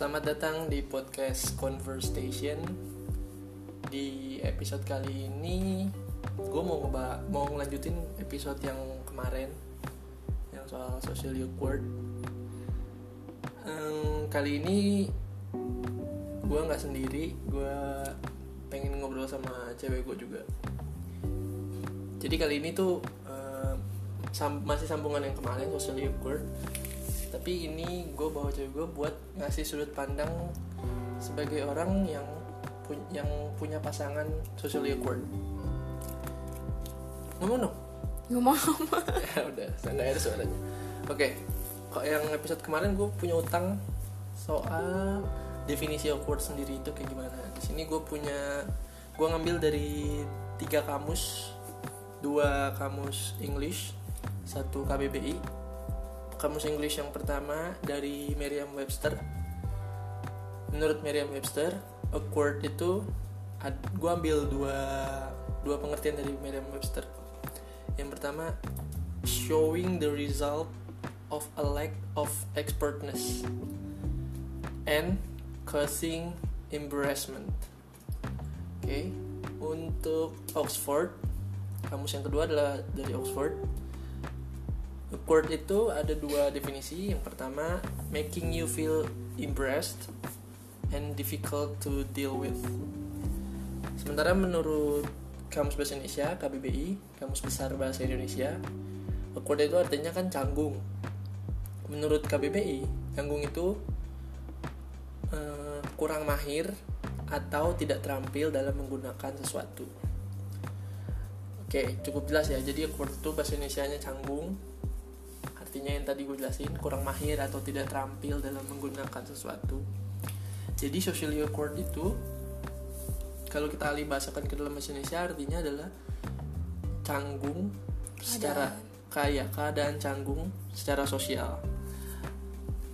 Selamat datang di podcast Conversation. Di episode kali ini, gue mau ngeba mau ngelanjutin episode yang kemarin, yang soal socially awkward. Em, kali ini gue nggak sendiri, gue pengen ngobrol sama cewek gue juga. Jadi kali ini tuh sam- masih sambungan yang kemarin socially awkward tapi ini gue bawa cewek gue buat ngasih sudut pandang sebagai orang yang pu- yang punya pasangan socially awkward. Ngomong dong. Ngomong ya udah nggak ada suaranya. Oke kok yang episode kemarin gue punya utang soal definisi awkward sendiri itu kayak gimana? Di sini gue punya gue ngambil dari tiga kamus dua kamus English satu KBBI kamus English yang pertama dari Merriam-Webster. Menurut Merriam-Webster awkward itu gue ambil dua dua pengertian dari Merriam-Webster. Yang pertama showing the result of a lack of expertness and causing embarrassment. Oke untuk Oxford kamus yang kedua adalah dari Oxford Awkward itu ada dua definisi. Yang pertama, making you feel embarrassed and difficult to deal with. Sementara menurut Kamus Bahasa Indonesia, KBBI, Kamus Besar Bahasa Indonesia, awkward itu artinya kan canggung. Menurut KBBI, canggung itu eh, kurang mahir atau tidak terampil dalam menggunakan sesuatu. Oke, cukup jelas ya. Jadi awkward itu bahasa Indonesia-nya canggung, artinya yang tadi gue jelasin kurang mahir atau tidak terampil dalam menggunakan sesuatu. Jadi socially awkward itu kalau kita alih bahasakan ke dalam bahasa Indonesia artinya adalah canggung secara kaya keadaan canggung secara sosial.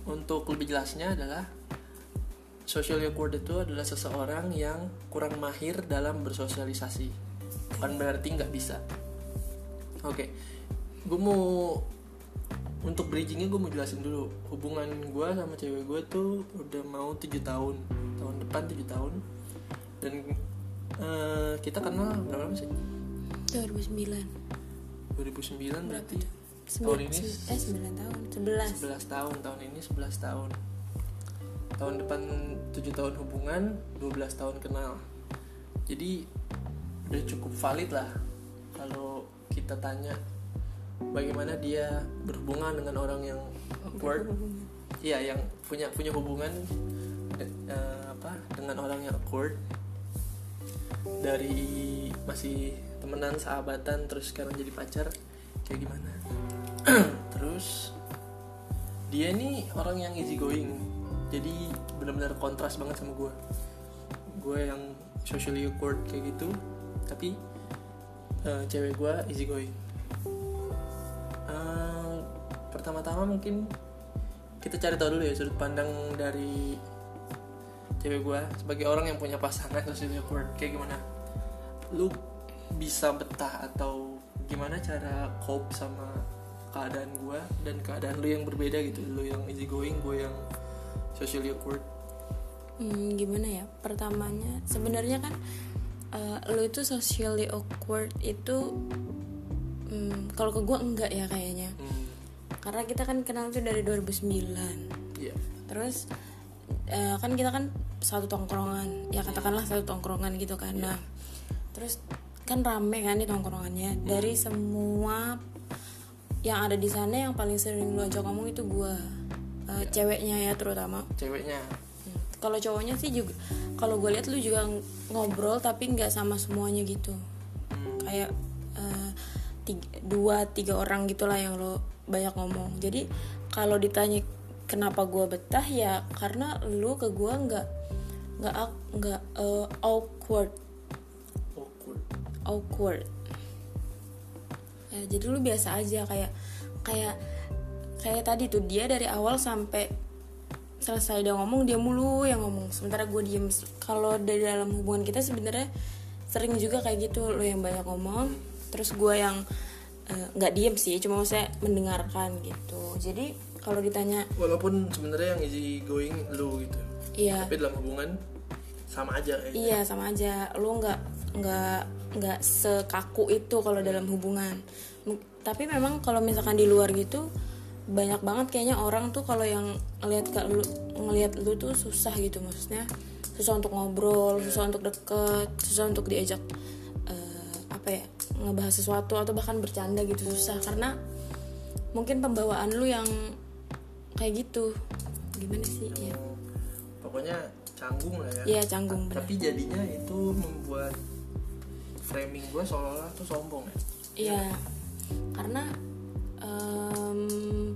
Untuk lebih jelasnya adalah socially awkward itu adalah seseorang yang kurang mahir dalam bersosialisasi. Bukan berarti nggak bisa. Oke gue mau untuk bridgingnya gue mau jelasin dulu. Hubungan gue sama cewek gue tuh udah mau tujuh tahun. Tahun depan tujuh tahun. Dan eh, kita kenal berapa lama sih? 2009 2009 berarti tahun ini eh 9 tahun. 11 11 tahun. Tahun ini 11 tahun. Tahun depan 7 tahun hubungan 12 tahun kenal. Jadi udah cukup valid lah kalau kita tanya bagaimana dia berhubungan dengan orang yang awkward iya yang punya punya hubungan de- eh, apa dengan orang yang awkward. Dari masih temenan sahabatan terus sekarang jadi pacar kayak gimana? Terus dia ini orang yang easy going. Jadi benar-benar kontras banget sama gue gue yang socially awkward kayak gitu tapi eh, cewek gue easy going pertama-tama mungkin kita cari tahu dulu ya sudut pandang dari cewek gue sebagai orang yang punya pasangan socially awkward kayak gimana? Lu bisa betah atau gimana cara cope sama keadaan gue dan keadaan lu yang berbeda gitu? Lu yang easy going gue yang socially awkward. Hmm, gimana ya? Pertamanya sebenarnya kan eh, lo itu socially awkward itu hmm, kalau ke gue enggak ya kayaknya. Hmm, karena kita kan kenal tuh dari 2009 iya. Terus eh, kan kita kan satu tongkrongan. Ya katakanlah satu tongkrongan gitu kan. Nah terus kan rame kan di tongkrongannya. Dari semua yang ada di sana yang paling sering lu ajak ngomong itu gua. Eh, ceweknya ya terutama. Ceweknya. Hmm. kalau cowoknya sih juga kalau gue lihat lu juga ng- ngobrol tapi nggak sama semuanya gitu. Hmm, kayak eh, tiga, dua tiga orang gitulah yang lo banyak ngomong. Jadi kalau ditanya kenapa gue betah ya karena lu ke gue nggak nggak ak- nggak eh, awkward. Awkward. Awkward. Ya jadi lu biasa aja kayak kayak kayak tadi tuh dia dari awal sampai selesai dia ngomong dia mulu yang ngomong. Sementara gue diem kalau dari dalam hubungan kita sebenarnya sering juga kayak gitu lo yang banyak ngomong terus gue yang eh, nggak diem sih cuma saya mendengarkan gitu. Jadi kalau ditanya walaupun sebenarnya yang easy going lu gitu. Iya. Tapi dalam hubungan sama aja kayak iya sama aja. Lu nggak nggak nggak sekaku itu kalau dalam hubungan. M- tapi memang kalau misalkan di luar gitu banyak banget kayaknya orang tuh kalau yang ngelihat ke lu ngelihat lu tuh susah gitu maksudnya. Susah untuk ngobrol susah untuk deket susah untuk diajak apa ya ngebahas sesuatu atau bahkan bercanda gitu susah. Karena mungkin pembawaan lu yang kayak gitu. Gimana sih? Ya pokoknya canggung lah ya. Iya canggung bener. tapi jadinya itu membuat framing gue seolah-olah tuh sombong ya. Iya, karena em,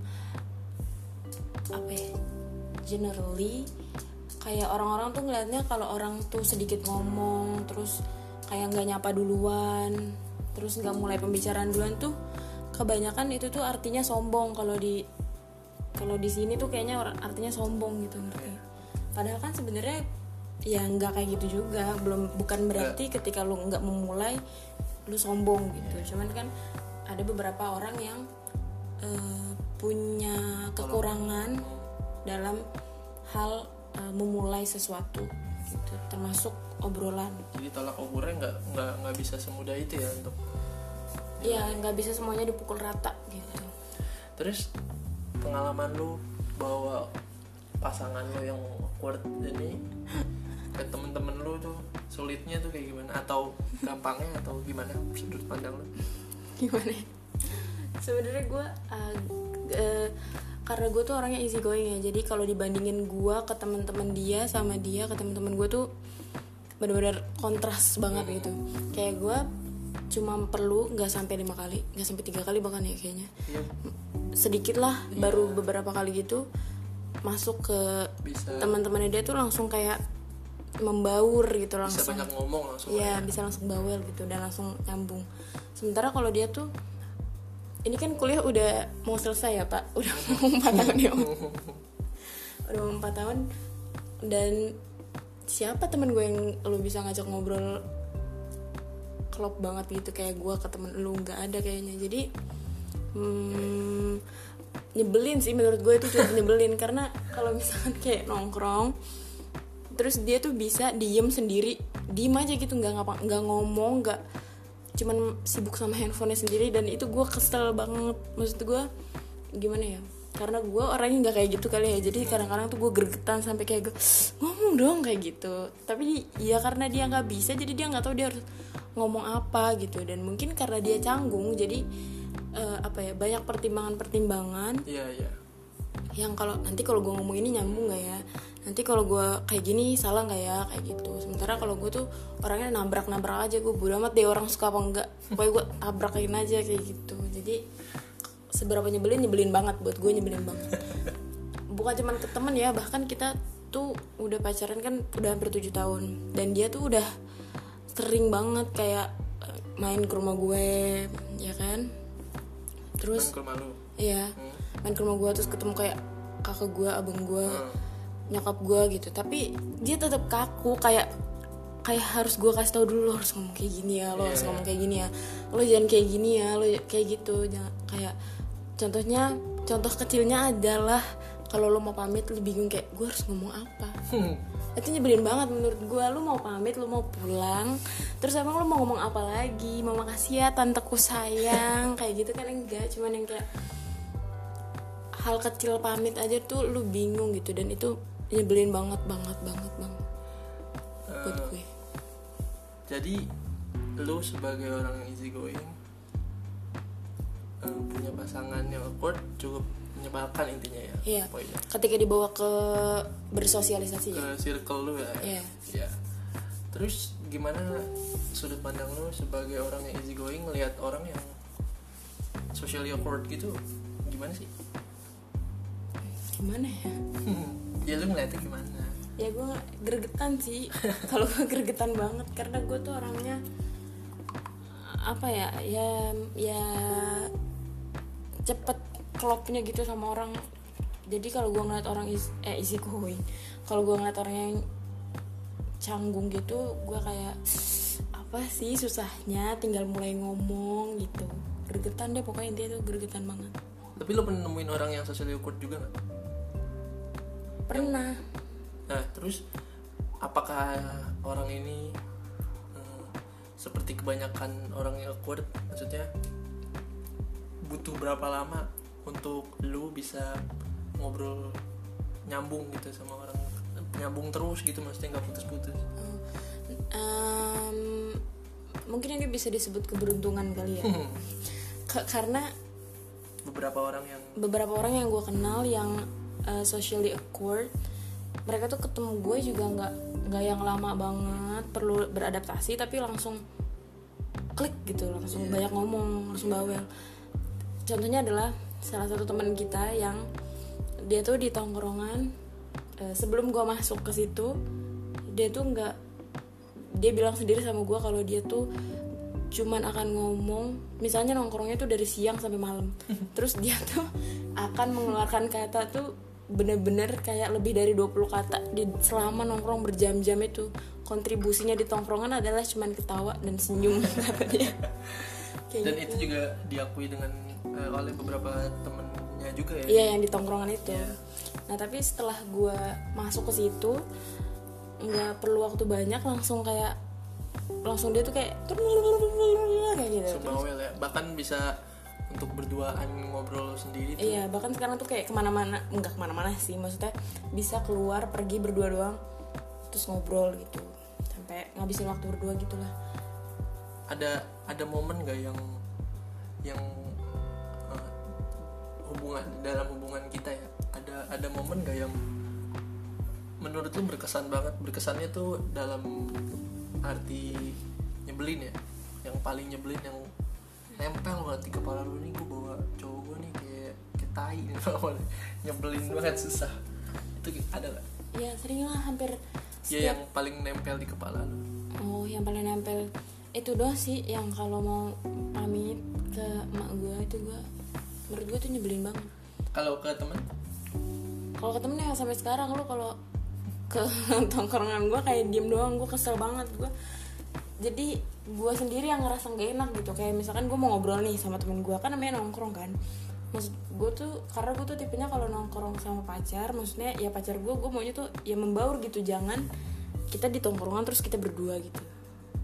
apa ya? Generally kayak orang-orang tuh ngeliatnya kalau orang tuh sedikit ngomong terus kayak nggak nyapa duluan, terus nggak mulai pembicaraan duluan tuh kebanyakan itu tuh artinya sombong. Kalau di kalau di sini tuh kayaknya orang artinya sombong gitu ngerti. Padahal kan sebenarnya ya nggak kayak gitu juga, belum bukan berarti ketika lu nggak memulai lu sombong gitu. Cuman kan ada beberapa orang yang eh, punya kekurangan dalam hal eh, memulai sesuatu gitu, termasuk obrolan. jadi tolak ukurnya nggak nggak nggak bisa semudah itu ya untuk Ya nggak bisa semuanya dipukul rata gitu. terus pengalaman lu bawa pasangan lu yang awkward ini ke temen-temen lu tuh sulitnya tuh kayak gimana atau gampangnya atau gimana sudut pandang lu gimana ya? sebenarnya gue karena gue tuh orangnya easy going ya. Jadi kalau dibandingin gue ke teman-teman dia sama dia ke teman-teman gue tuh benar-benar kontras banget gitu. Kayak gue cuma perlu nggak sampai lima kali nggak sampai tiga kali bahkan ya kayaknya. Iya sedikit lah baru beberapa kali gitu masuk ke bisa. teman-temannya dia tuh langsung kayak membaur gitu bisa langsung. banyak ngomong langsung Iya bisa langsung bawel gitu dan langsung nyambung. Sementara kalau dia tuh ini kan kuliah udah mau selesai ya pak, udah mau empat tahun ya, udah mau empat tahun. Dan siapa temen gue yang lu bisa ngajak ngobrol klop banget gitu? Kayak gue ke temen lu nggak ada kayaknya. Jadi hmm, nyebelin sih menurut gue itu cukup nyebelin. Karena kalau misalkan kayak nongkrong terus dia tuh bisa diem sendiri. Diem aja gitu nggak nggak ngomong nggak cuman sibuk sama handphonenya sendiri dan itu gue kesel banget. Maksud gue gimana ya? Karena gue orangnya nggak kayak gitu kali ya. Jadi kadang-kadang tuh gue gregetan sampai kayak gue ngomong dong kayak gitu. Tapi ya karena dia nggak bisa jadi dia nggak tahu dia harus ngomong apa gitu. Dan mungkin karena dia canggung jadi eh, apa ya banyak pertimbangan-pertimbangan iya iya. yang kalau nanti kalau gue ngomong ini nyambung nggak ya nanti kalau gue kayak gini salah nggak ya? Kayak gitu. Sementara kalau gue tuh orangnya nabrak nabrak aja. Gue bodo amat deh orang suka apa enggak. Pokoknya gue tabrakin aja kayak gitu. Jadi seberapa nyebelin nyebelin banget. Buat gue nyebelin banget. Bukan cuman ke temen ya bahkan kita tuh udah pacaran kan udah hampir tujuh tahun. Dan dia tuh udah sering banget kayak eh, main ke rumah gue ya kan? Terus Main ke rumah lu? Iya, main ke rumah gue terus ketemu kayak kakak gue, abang gue, nyokap gue gitu. Tapi dia tetap kaku kayak kayak harus gue kasih tau dulu lo harus ngomong kayak gini ya, lo harus ngomong kayak gini ya, lo jangan kayak gini ya, lo kayak gitu. Jangan kayak contohnya contoh kecilnya adalah kalau lo mau pamit lo bingung kayak gue harus ngomong apa. Hmm. Itu nyebelin banget menurut gue Lo mau pamit, lo mau pulang Terus emang lo mau ngomong apa lagi Mau makasih ya tanteku sayang Kayak gitu kan enggak Cuman yang kayak hal kecil pamit aja tuh lu bingung gitu dan itu nyebelin banget banget banget banget. Buat Eh, gue. jadi lu sebagai orang yang easy going punya pasangan yang awkward cukup menyebalkan intinya ya Iya. poinnya. Ketika dibawa ke bersosialisasi. Ke ya circle lu ya. Iya. Iya. terus gimana sudut pandang lu sebagai orang yang easy going ngelihat orang yang socially awkward gitu? Gimana sih? Gimana ya ya lu ngeliatnya gimana? Ya gue gregetan sih. Kalau gue gregetan banget karena gue tuh orangnya apa ya ya ya cepet klopnya gitu sama orang. Jadi kalau gue ngeliat orang is, eh easy going kalau gue ngeliat orang yang canggung gitu gue kayak apa sih susahnya tinggal mulai ngomong gitu. Gregetan deh pokoknya intinya tuh gregetan banget. Tapi lu pernah nemuin orang yang socially awkward juga nggak pernah. Nah terus apakah orang ini eh, seperti kebanyakan orang yang awkward? Maksudnya butuh berapa lama untuk lu bisa ngobrol nyambung gitu sama orang? Nyambung terus gitu maksudnya nggak putus-putus? Em, mungkin ini bisa disebut keberuntungan kali ya. Ka- karena beberapa orang yang beberapa orang yang gue kenal yang uh, socially awkward mereka tuh ketemu gue juga nggak nggak yang lama banget perlu beradaptasi tapi langsung klik gitu langsung Iya. banyak ngomong langsung bawel. Contohnya adalah salah satu teman kita yang dia tuh di tongkrongan eh, sebelum gue masuk ke situ dia tuh nggak dia bilang sendiri sama gue kalau dia tuh cuman akan ngomong misalnya nongkrongnya tuh dari siang sampai malam. Terus dia tuh akan mengeluarkan kata tuh bener-bener kayak lebih dari 20 kata di selama nongkrong berjam-jam itu kontribusinya di tongkrongan adalah cuman ketawa dan senyum kata dia Kayak dan gitu. itu juga diakui dengan eh, oleh beberapa temennya juga ya Iya yang di tongkrongan itu. Iya. Nah tapi setelah gue masuk ke situ nggak perlu waktu banyak langsung kayak langsung dia tuh kayak kayak gitu. Bawel ya bahkan bisa untuk berduaan ngobrol sendiri tuh. Iya bahkan sekarang tuh kayak ke mana-mana nggak ke mana-mana sih maksudnya bisa keluar pergi berdua doang terus ngobrol gitu. Sampai ngabisin waktu berdua gitulah. ada ada momen gak yang yang eh, hubungan dalam hubungan kita ya? Ada ada momen gak yang menurut lu berkesan banget? Berkesannya tuh dalam arti nyebelin ya? Yang paling nyebelin yang nempel banget di kepala lu nih gue bawa cowok gue nih kayak kayak tai nih nyebelin banget susah itu ada gak? Ya sering lah hampir ya yang paling nempel di kepala lu Oh, yang paling nempel itu doang sih yang kalau mau pamit ke emak gue itu gue menurut gue tuh nyebelin banget. kalau ke temen Kalau ke temen ya sampai sekarang lu kalau ke tongkrongan gue kayak diem doang gue kesel banget gue. Jadi gue sendiri yang ngerasa gak enak gitu. Kayak misalkan gue mau ngobrol nih sama temen gue kan namanya nongkrong kan. Maksud gue tuh karena gue tuh tipenya kalau nongkrong sama pacar maksudnya ya pacar gue gue maunya tuh ya membaur gitu. Jangan kita di tongkrongan terus kita berdua gitu.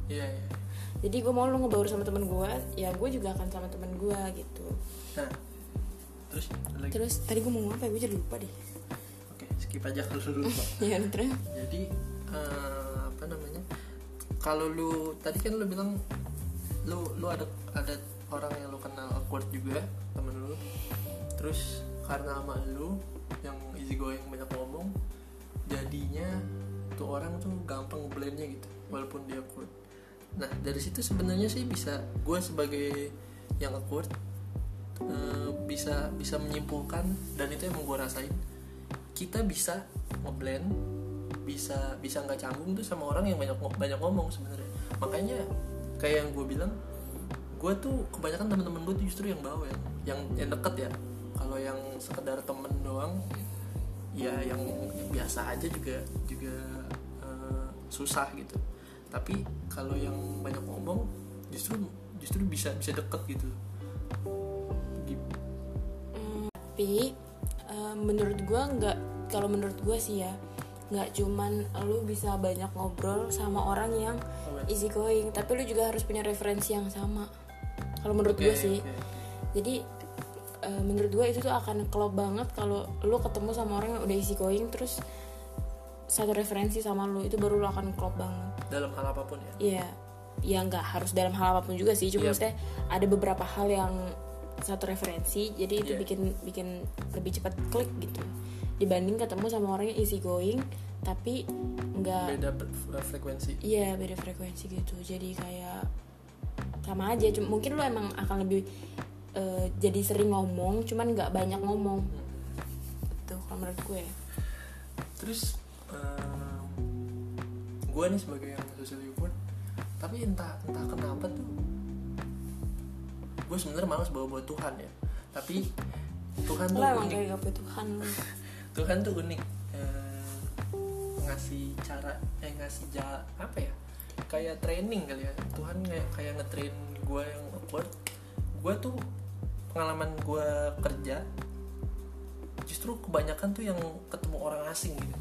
Iya iya. Jadi gue mau lu ngebaur sama temen gue ya gue juga akan sama temen gue gitu. Nah terus lagi? Terus tadi gue mau ngomong apa ya? Gue jadi lupa deh. Oke, skip aja kalau lu lupa. ya terus. Jadi eh, apa namanya? Kalau lu tadi kan lu bilang lu lu ada ada orang yang lu kenal awkward juga temen lu. Terus karena sama lu yang easy going banyak ngomong, jadinya tuh orang tuh gampang blendnya gitu, walaupun dia awkward. Nah dari situ sebenarnya sih bisa gue sebagai yang awkward eh, bisa bisa menyimpulkan dan itu emang gue rasain kita bisa ngeblend bisa bisa nggak canggung tuh sama orang yang banyak banyak ngomong sebenarnya. Makanya kayak yang gue bilang gue tuh kebanyakan teman-teman gue tuh justru yang bawel yang yang deket ya. Kalau yang sekedar temen doang ya yang biasa aja juga juga eh, susah gitu. Tapi kalau yang banyak ngomong justru justru bisa bisa deket gitu. Gitu. tapi eh, menurut gue nggak kalau menurut gue sih ya nggak cuman lu bisa banyak ngobrol sama orang yang easy going tapi lu juga harus punya referensi yang sama kalau menurut Oke, gue sih oke. jadi eh, menurut gue itu tuh akan klop banget kalau lu ketemu sama orang yang udah easy going terus satu referensi sama lu itu baru lu akan klop banget dalam hal apa pun ya Iya, ya nggak harus dalam hal apa pun juga sih. Cuma Iya. maksudnya ada beberapa hal yang satu referensi, jadi itu Iya. bikin bikin lebih cepat klik gitu. Dibanding ketemu sama orang yang easy going, tapi nggak, beda ber- frekuensi iya beda frekuensi gitu. Jadi kayak sama aja. Cuma mungkin lu emang akan lebih eh, jadi sering ngomong, cuman nggak banyak ngomong. Gitu kalau menurut gue. terus gue nih sebagai yang social awkward tapi entah entah kenapa tuh gue sebenarnya malas bawa bawa Tuhan ya tapi Tuhan tuh Lo emang kayak gak Tuhan. Tuhan tuh unik Eh, ngasih cara eh ngasih jalan apa ya kayak training kali ya. Tuhan kayak kayak ngetrain gue yang awkward. Gue tuh pengalaman gue kerja justru kebanyakan tuh yang ketemu orang asing gitu.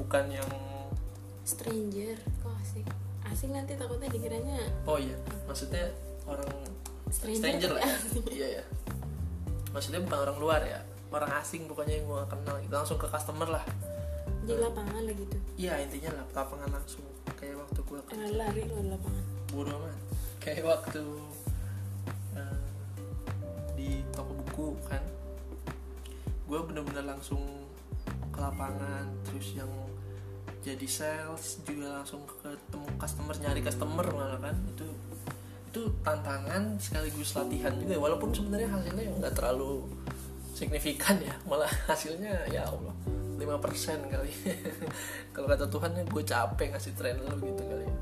Bukan yang stranger kok asik? Asik nanti takutnya dikiranya oh iya maksudnya orang stranger, stranger lah ya. Asik. iya. Ya maksudnya bukan orang luar ya orang asing pokoknya yang gue kenal gitu. Langsung ke customer lah. Di lapangan lah gitu? Iya intinya lah lapangan langsung. Kayak waktu gue karena lari lo di lapangan? Bodo amat. Kayak waktu eh, di toko buku kan. Gue bener-bener langsung ke lapangan terus yang jadi sales juga langsung ketemu customer nyari customer malah kan. Itu itu tantangan sekaligus latihan juga walaupun sebenarnya hasilnya nggak terlalu signifikan ya. Malah hasilnya ya Allah 5% kali. Kalau kata Tuhan ya gue capek ngasih tren lo gitu kali ya.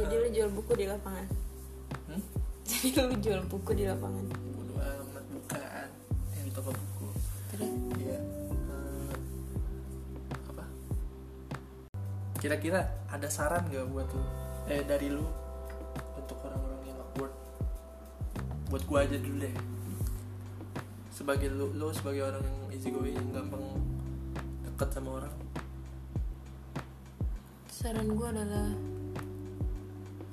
Jadi lu jual buku di lapangan? Hmm? jadi lu jual buku di lapangan? Bodo amat bukaan yang di toko buku. Terus iya. Eh, apa? Kira-kira ada saran nggak buat lu? Eh dari lu? Untuk orang-orang yang awkward? Buat gua aja dulu deh sebagai lu lu sebagai orang yang easy going gampang deket sama orang? Saran gue adalah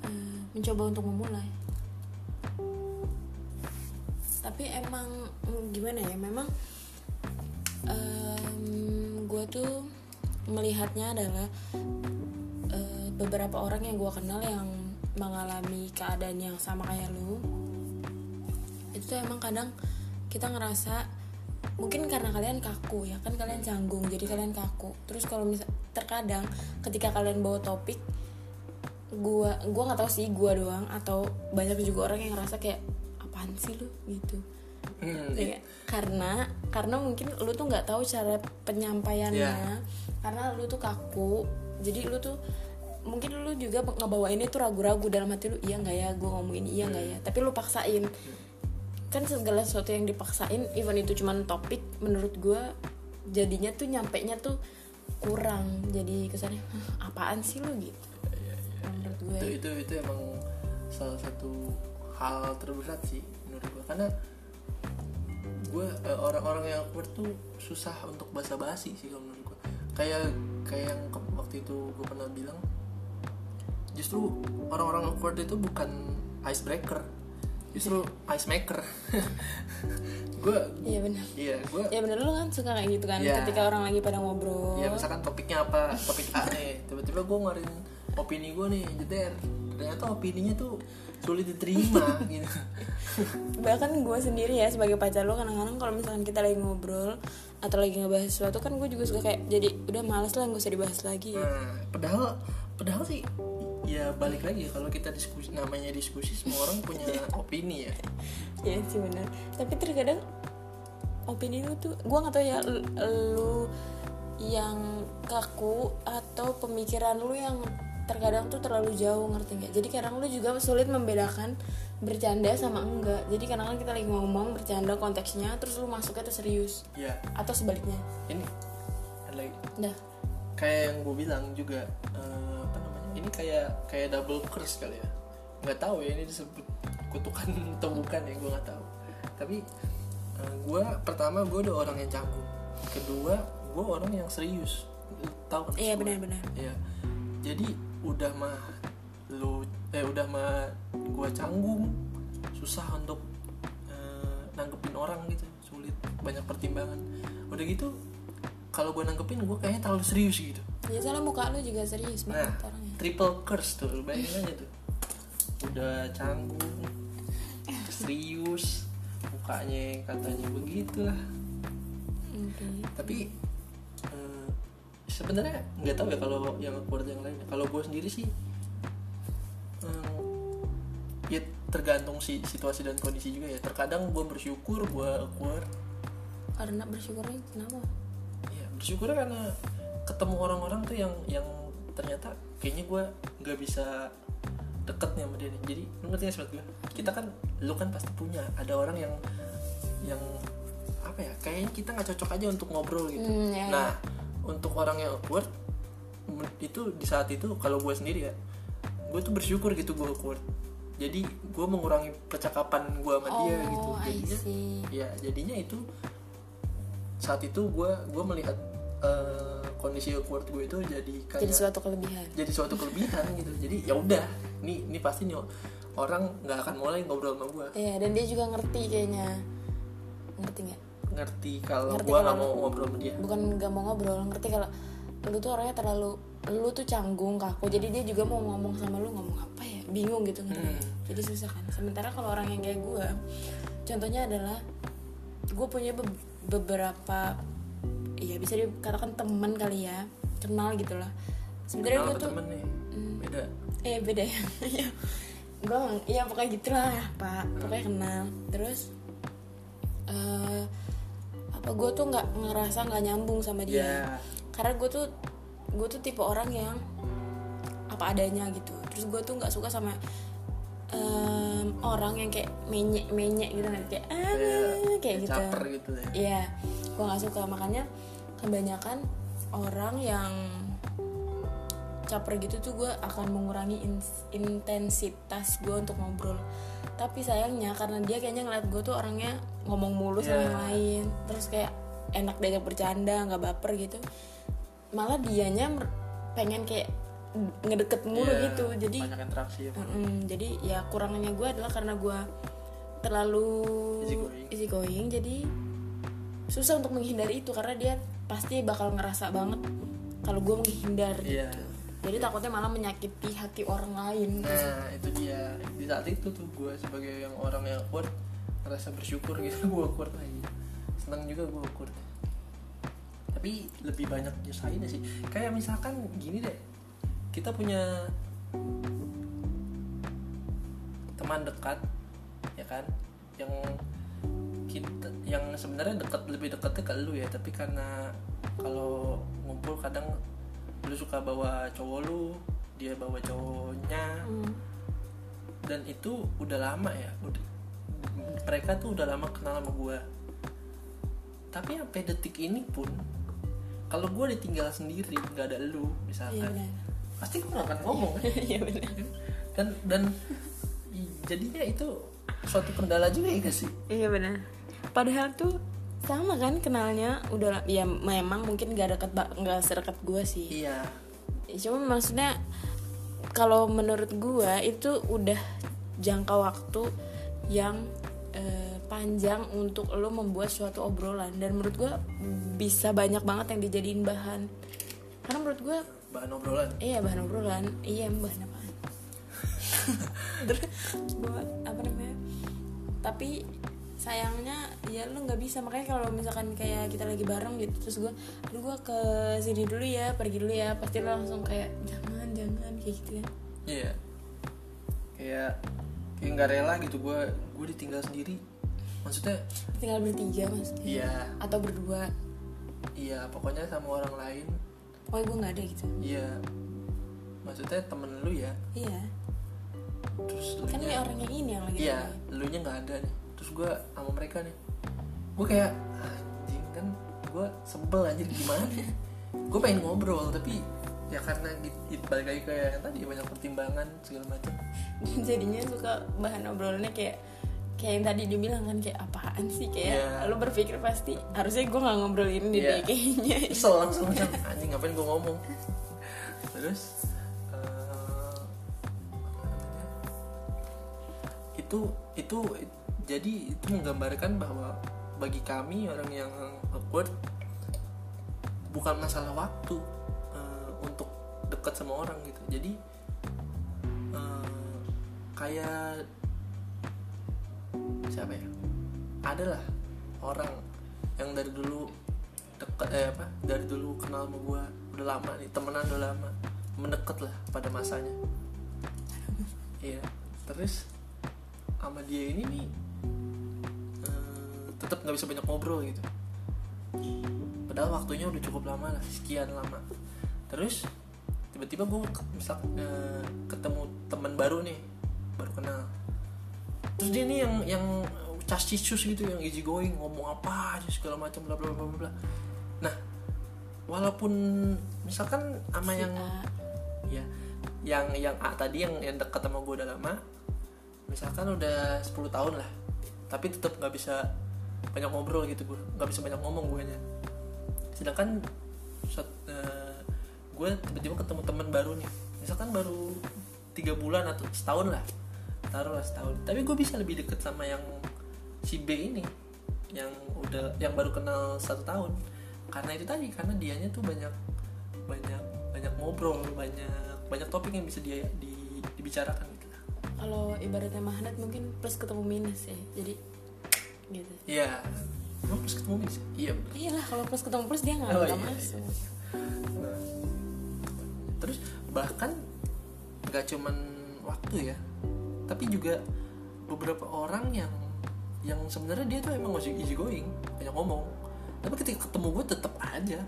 eh, mencoba untuk memulai. Tapi emang gimana ya memang gue tuh melihatnya adalah eh, beberapa orang yang gue kenal yang mengalami keadaan yang sama kayak lu. Itu tuh emang kadang kita ngerasa mungkin karena kalian kaku ya kan? Kalian canggung jadi kalian kaku. Terus kalau misal terkadang ketika kalian bawa topik gua gua nggak tahu sih gua doang atau banyak juga orang yang ngerasa kayak apaan sih lu? Gitu. Hmm, Ya, karena karena mungkin lu tuh nggak tahu cara penyampaiannya. Iya. karena lu tuh kaku jadi lu tuh mungkin lu juga ngebawainnya tuh ragu-ragu dalam hati lu iya nggak ya gue ngomongin iya nggak ya? Tapi lu paksain kan segala sesuatu yang dipaksain even itu cuman topik menurut gue jadinya tuh nyampe nya tuh kurang. Jadi kesannya "Hah, apaan sih lu? Gitu. Menurut gue itu itu itu emang salah satu hal terberat sih menurut gue karena gue eh, orang-orang yang awkward tuh susah untuk basa-basi sih kalau menurut gue kayak kayak yang waktu itu gue pernah bilang justru orang-orang awkward itu bukan icebreaker justru ice maker gue iya benar iya gue ya bener lu kan suka kayak gitu kan Iya. ketika orang lagi pada ngobrol. Ya misalkan topiknya apa topik A nih tiba-tiba gue ngeluarin opini gue nih jeder ternyata opininya tuh sulit diterima gitu. Bahkan gue sendiri ya sebagai pacar lo kadang-kadang kalau misalkan kita lagi ngobrol atau lagi ngebahas sesuatu kan gue juga suka kayak jadi udah males lah gak usah dibahas lagi. Nah padahal padahal sih ya balik lagi ya kalau kita diskusi namanya diskusi semua orang punya opini ya. Ya sih benar. Tapi terkadang opini lu tuh gue nggak tahu ya lu, yang kaku atau pemikiran lu yang terkadang tuh terlalu jauh ngerti nggak? Jadi kadang lu juga sulit membedakan bercanda sama enggak. Jadi kadang-kadang kita lagi ngomong bercanda konteksnya terus lu masuknya tuh serius ya. atau sebaliknya. Ini ada lagi. Dah. Kayak yang gue bilang juga eh, apa namanya ini kayak kayak double curse kali ya. Nggak tahu ya ini disebut kutukan atau bukan ya gue nggak tahu. Tapi gue pertama gue udah orang yang canggung. Kedua gue orang yang serius. Tahu kan iya benar-benar Iya. Jadi udah mah lu eh udah mah gua canggung, susah untuk eh, nanggepin orang gitu, sulit, banyak pertimbangan. Udah gitu kalau gua nanggepin gua kayaknya terlalu serius gitu. ya soalnya muka lu juga serius Nah, banget orangnya triple curse tuh, bayangin aja tuh. Udah canggung, serius, mukanya katanya begitulah. oke. Tapi eh, sebenarnya nggak tahu ya kalau yang awkward yang lainnya. Kalau gue sendiri sih eh, ya tergantung si situasi dan kondisi juga ya. Terkadang gue bersyukur gue awkward karena bersyukurnya kenapa? Ya bersyukur karena ketemu orang-orang tuh yang yang ternyata kayaknya gue nggak bisa deket nih sama dia nih. Jadi lu ngerti gak maksud gue kita kan lu kan pasti punya. Ada orang yang yang apa ya kayaknya kita nggak cocok aja untuk ngobrol gitu. Hmm, ya, nah untuk orang yang awkward itu di saat itu kalau gue sendiri ya gue tuh bersyukur gitu gue awkward. Jadi gue mengurangi percakapan gue sama dia gitu. Oh I jadinya see. ya jadinya itu saat itu gue gue melihat eh, kondisi awkward gue itu jadi kayak jadi suatu kelebihan. Jadi suatu kelebihan gitu. Jadi ya udah ini ini pasti nih orang nggak akan mulai ngobrol sama gue iya dan dia juga ngerti kayaknya. Ngerti nggak? Ngerti kalau gue nggak mau ngobrol sama dia. bukan nggak mau ngobrol ngerti kalau lu tuh orangnya terlalu lu tuh canggung kaku. Jadi dia juga mau ngomong sama lu ngomong apa ya? Bingung gitu ngerti nggak? Hmm. jadi susah kan. Sementara kalau orang yang kayak gue contohnya adalah gue punya be- beberapa ya bisa dikatakan teman kali ya. Kenal gitu lah sebenarnya gue tuh temen nih beda. Eh beda ya. Gue ya pokoknya gitulah pak. Pokoknya kenal. Terus eh apa gue tuh nggak ngerasa nggak nyambung sama dia. Ya karena gue tuh gue tuh tipe orang yang apa adanya gitu. Terus gue tuh nggak suka sama em, orang yang kayak menyek menyek gitu kan kayak ah kayak kayak gitu caper gitu ya Iya, gue nggak suka makanya kebanyakan orang yang caper gitu tuh gue akan mengurangi intensitas gue untuk ngobrol. Tapi sayangnya karena dia kayaknya ngeliat gue tuh orangnya ngomong mulu sama Iya. yang lain, terus kayak enak diajak bercanda, nggak baper gitu. Malah dianya pengen kayak ngedeket mulu Iya, gitu. Jadi banyak interaksi ya Mm-mm, jadi ya kurangnya gue adalah karena gue terlalu Easygoing. easygoing, jadi susah untuk menghindari itu karena dia pasti bakal ngerasa banget kalau gue menghindar Iya. gitu jadi takutnya malah menyakiti hati orang lain. Nah itu dia. Di saat itu tuh gue sebagai yang orang yang awkward ngerasa bersyukur gitu gue awkward lagi. Senang juga gue awkward. Tapi lebih banyak nyusahin sih. Kayak misalkan gini deh kita punya teman dekat ya kan? Yang kita yang sebenarnya dekat lebih dekatnya ke lu ya. Tapi karena kalau ngumpul kadang lu suka bawa cowok lu dia bawa cowoknya. Hmm. dan itu udah lama ya. Udah mereka tuh udah lama kenal sama gue tapi sampai detik ini pun kalau gue ditinggal sendiri nggak ada lu iya misalkan benar pasti gue gak akan ngomong. Iya benar dan dan jadinya itu suatu kendala juga ya gak sih? Iya benar padahal tuh sama kan kenalnya udah ya memang mungkin gak deket nggak sedekat gue sih. Iya. Cuma maksudnya kalau menurut gua itu udah jangka waktu yang eh, panjang untuk lo membuat suatu obrolan. Dan menurut gua bisa banyak banget yang dijadiin bahan. Karena menurut gua bahan obrolan? Iya bahan obrolan. Iya bahan terus gua apa namanya? Tapi sayangnya ya lu nggak bisa. Makanya kalau misalkan kayak kita lagi bareng gitu terus gue aduh gue ke sini dulu ya pergi dulu ya. Pasti lo langsung kayak jangan jangan kayak gitu kan. Iya. Kayak kayak nggak rela gitu gue gue ditinggal sendiri. Maksudnya tinggal bertiga mas iya. Atau berdua. Iya pokoknya sama orang lain oh gue nggak ada gitu. Iya. Maksudnya temen lu ya? Iya. Terus kan elunya- ini orang yang ini yang lagi iya lu nya nggak ada nih. Terus gue sama mereka nih. Gue kayak anjing kan gue sebel aja gimana gue pengen ngobrol tapi ya karena di- balik lagi kayak yang tadi banyak pertimbangan segala macam jadinya suka bahan obrolannya kayak kayak yang tadi dibilang kan kayak apaan sih kayak Iya. lo berpikir pasti harusnya gue nggak ngobrol ini Iya. deh kayaknya kesel langsung kan anjing ngapain gue ngomong terus namanya? itu itu jadi itu menggambarkan bahwa bagi kami orang yang awkward bukan masalah waktu eh, untuk dekat sama orang gitu jadi eh, kayak siapa ya? Adalah orang yang dari dulu dekat eh apa dari dulu kenal sama gue udah lama nih temenan udah lama. Mendekat lah pada masanya. Iya. Terus sama dia ini nih eh, tetap nggak bisa banyak ngobrol gitu. Padahal waktunya udah cukup lama lah sekian lama. Terus tiba-tiba gue misal eh, ketemu teman baru nih baru kenal terus dia nih yang yang castisus gitu yang easy going ngomong apa aja segala macam bla bla bla bla nah walaupun misalkan sama yang A. ya yang yang A tadi yang yang dekat sama gue udah lama misalkan udah 10 tahun lah tapi tetap nggak bisa banyak ngobrol gitu gue nggak bisa banyak ngomong gue sedangkan gue tiba-tiba ketemu teman baru nih misalkan baru tiga bulan atau setahun lah taruhlah setahun. Tapi gue bisa lebih deket sama yang si B ini yang udah yang baru kenal satu tahun. Karena itu tadi karena dianya tuh banyak banyak banyak ngobrol banyak banyak topik yang bisa dia di, dibicarakan gitu. Kalau ibaratnya magnet mungkin plus ketemu minus ya jadi gitu. Iya. Emang plus ketemu minus iya bener. iyalah kalau plus ketemu plus dia nggak Oh, nggak iya, masuk. Nah, terus bahkan nggak cuman waktu ya tapi juga beberapa orang yang yang sebenarnya dia tuh emang masih easy going banyak ngomong. Tapi ketika ketemu gue tetap aja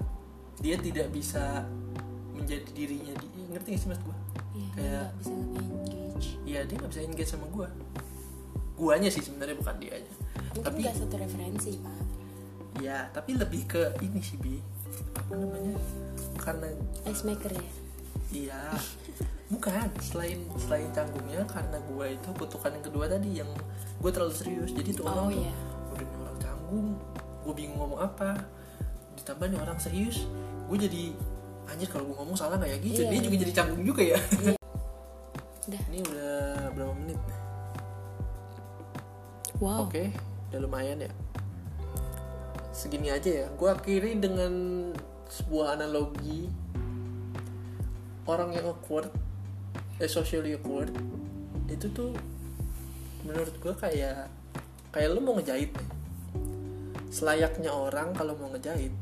dia tidak bisa menjadi dirinya di ngerti gak sih mas gue? Iya dia Kayak- nggak bisa engage Iya dia nggak bisa engage sama gue. Guanya sih sebenarnya bukan dianya mungkin tapi nggak satu referensi pak. Ya tapi lebih ke ini sih bi. Apa namanya? Karena ice maker ya Iya, bukan selain selain canggungnya karena gue itu kutukan yang kedua tadi yang gue terlalu serius. Jadi tuh Oh, orang tuh iya. udah orang canggung gue bingung ngomong apa ditambah nih orang serius gue jadi anjir kalau gue ngomong salah nggak ya? Gitu Iya, dia juga iya. jadi canggung juga ya. Udah. Ini udah berapa menit? Wow. Oke udah lumayan ya. Segini aja ya. Gue akhiri dengan sebuah analogi orang yang awkward eh socially awkward itu tuh menurut gue kayak kayak lu mau ngejahit nih. selayaknya orang kalau mau ngejahit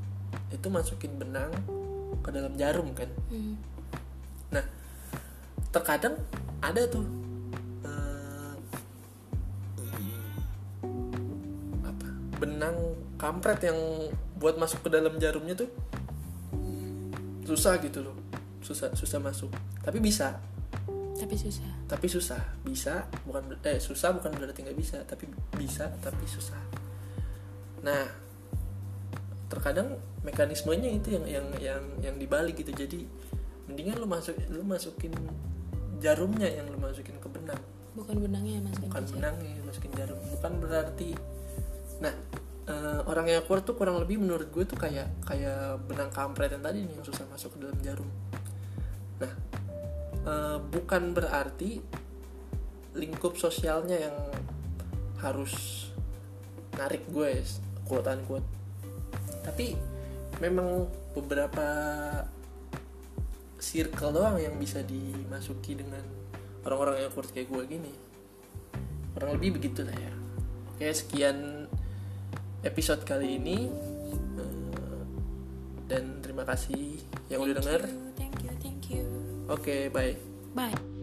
itu masukin benang ke dalam jarum kan Hmm. Nah, terkadang ada tuh eh, apa benang kampret yang buat masuk ke dalam jarumnya tuh susah gitu loh, susah susah masuk. Tapi bisa, tapi susah. Tapi susah, bisa bukan eh susah bukan berarti nggak bisa, tapi bisa tapi susah. Nah, terkadang mekanismenya itu yang yang yang yang dibalik gitu. Jadi mendingan lu masuk lu masukin jarumnya yang lu masukin ke benang. Bukan benangnya mas bukan benangnya yang masukin jarum. Bukan berarti nah eh, orang yang awkward tuh kurang lebih menurut gue tuh kayak kayak benang kampret yang tadi nih yang susah masuk ke dalam jarum nah eh, bukan berarti lingkup sosialnya yang harus narik gue quote. Unquote tapi memang beberapa circle doang yang bisa dimasuki dengan orang-orang yang awkward kayak gue gini. Kurang lebih begitu lah ya. Oke sekian episode kali ini. Eh, dan terima kasih yang udah denger thank you thank you oke bye. Bye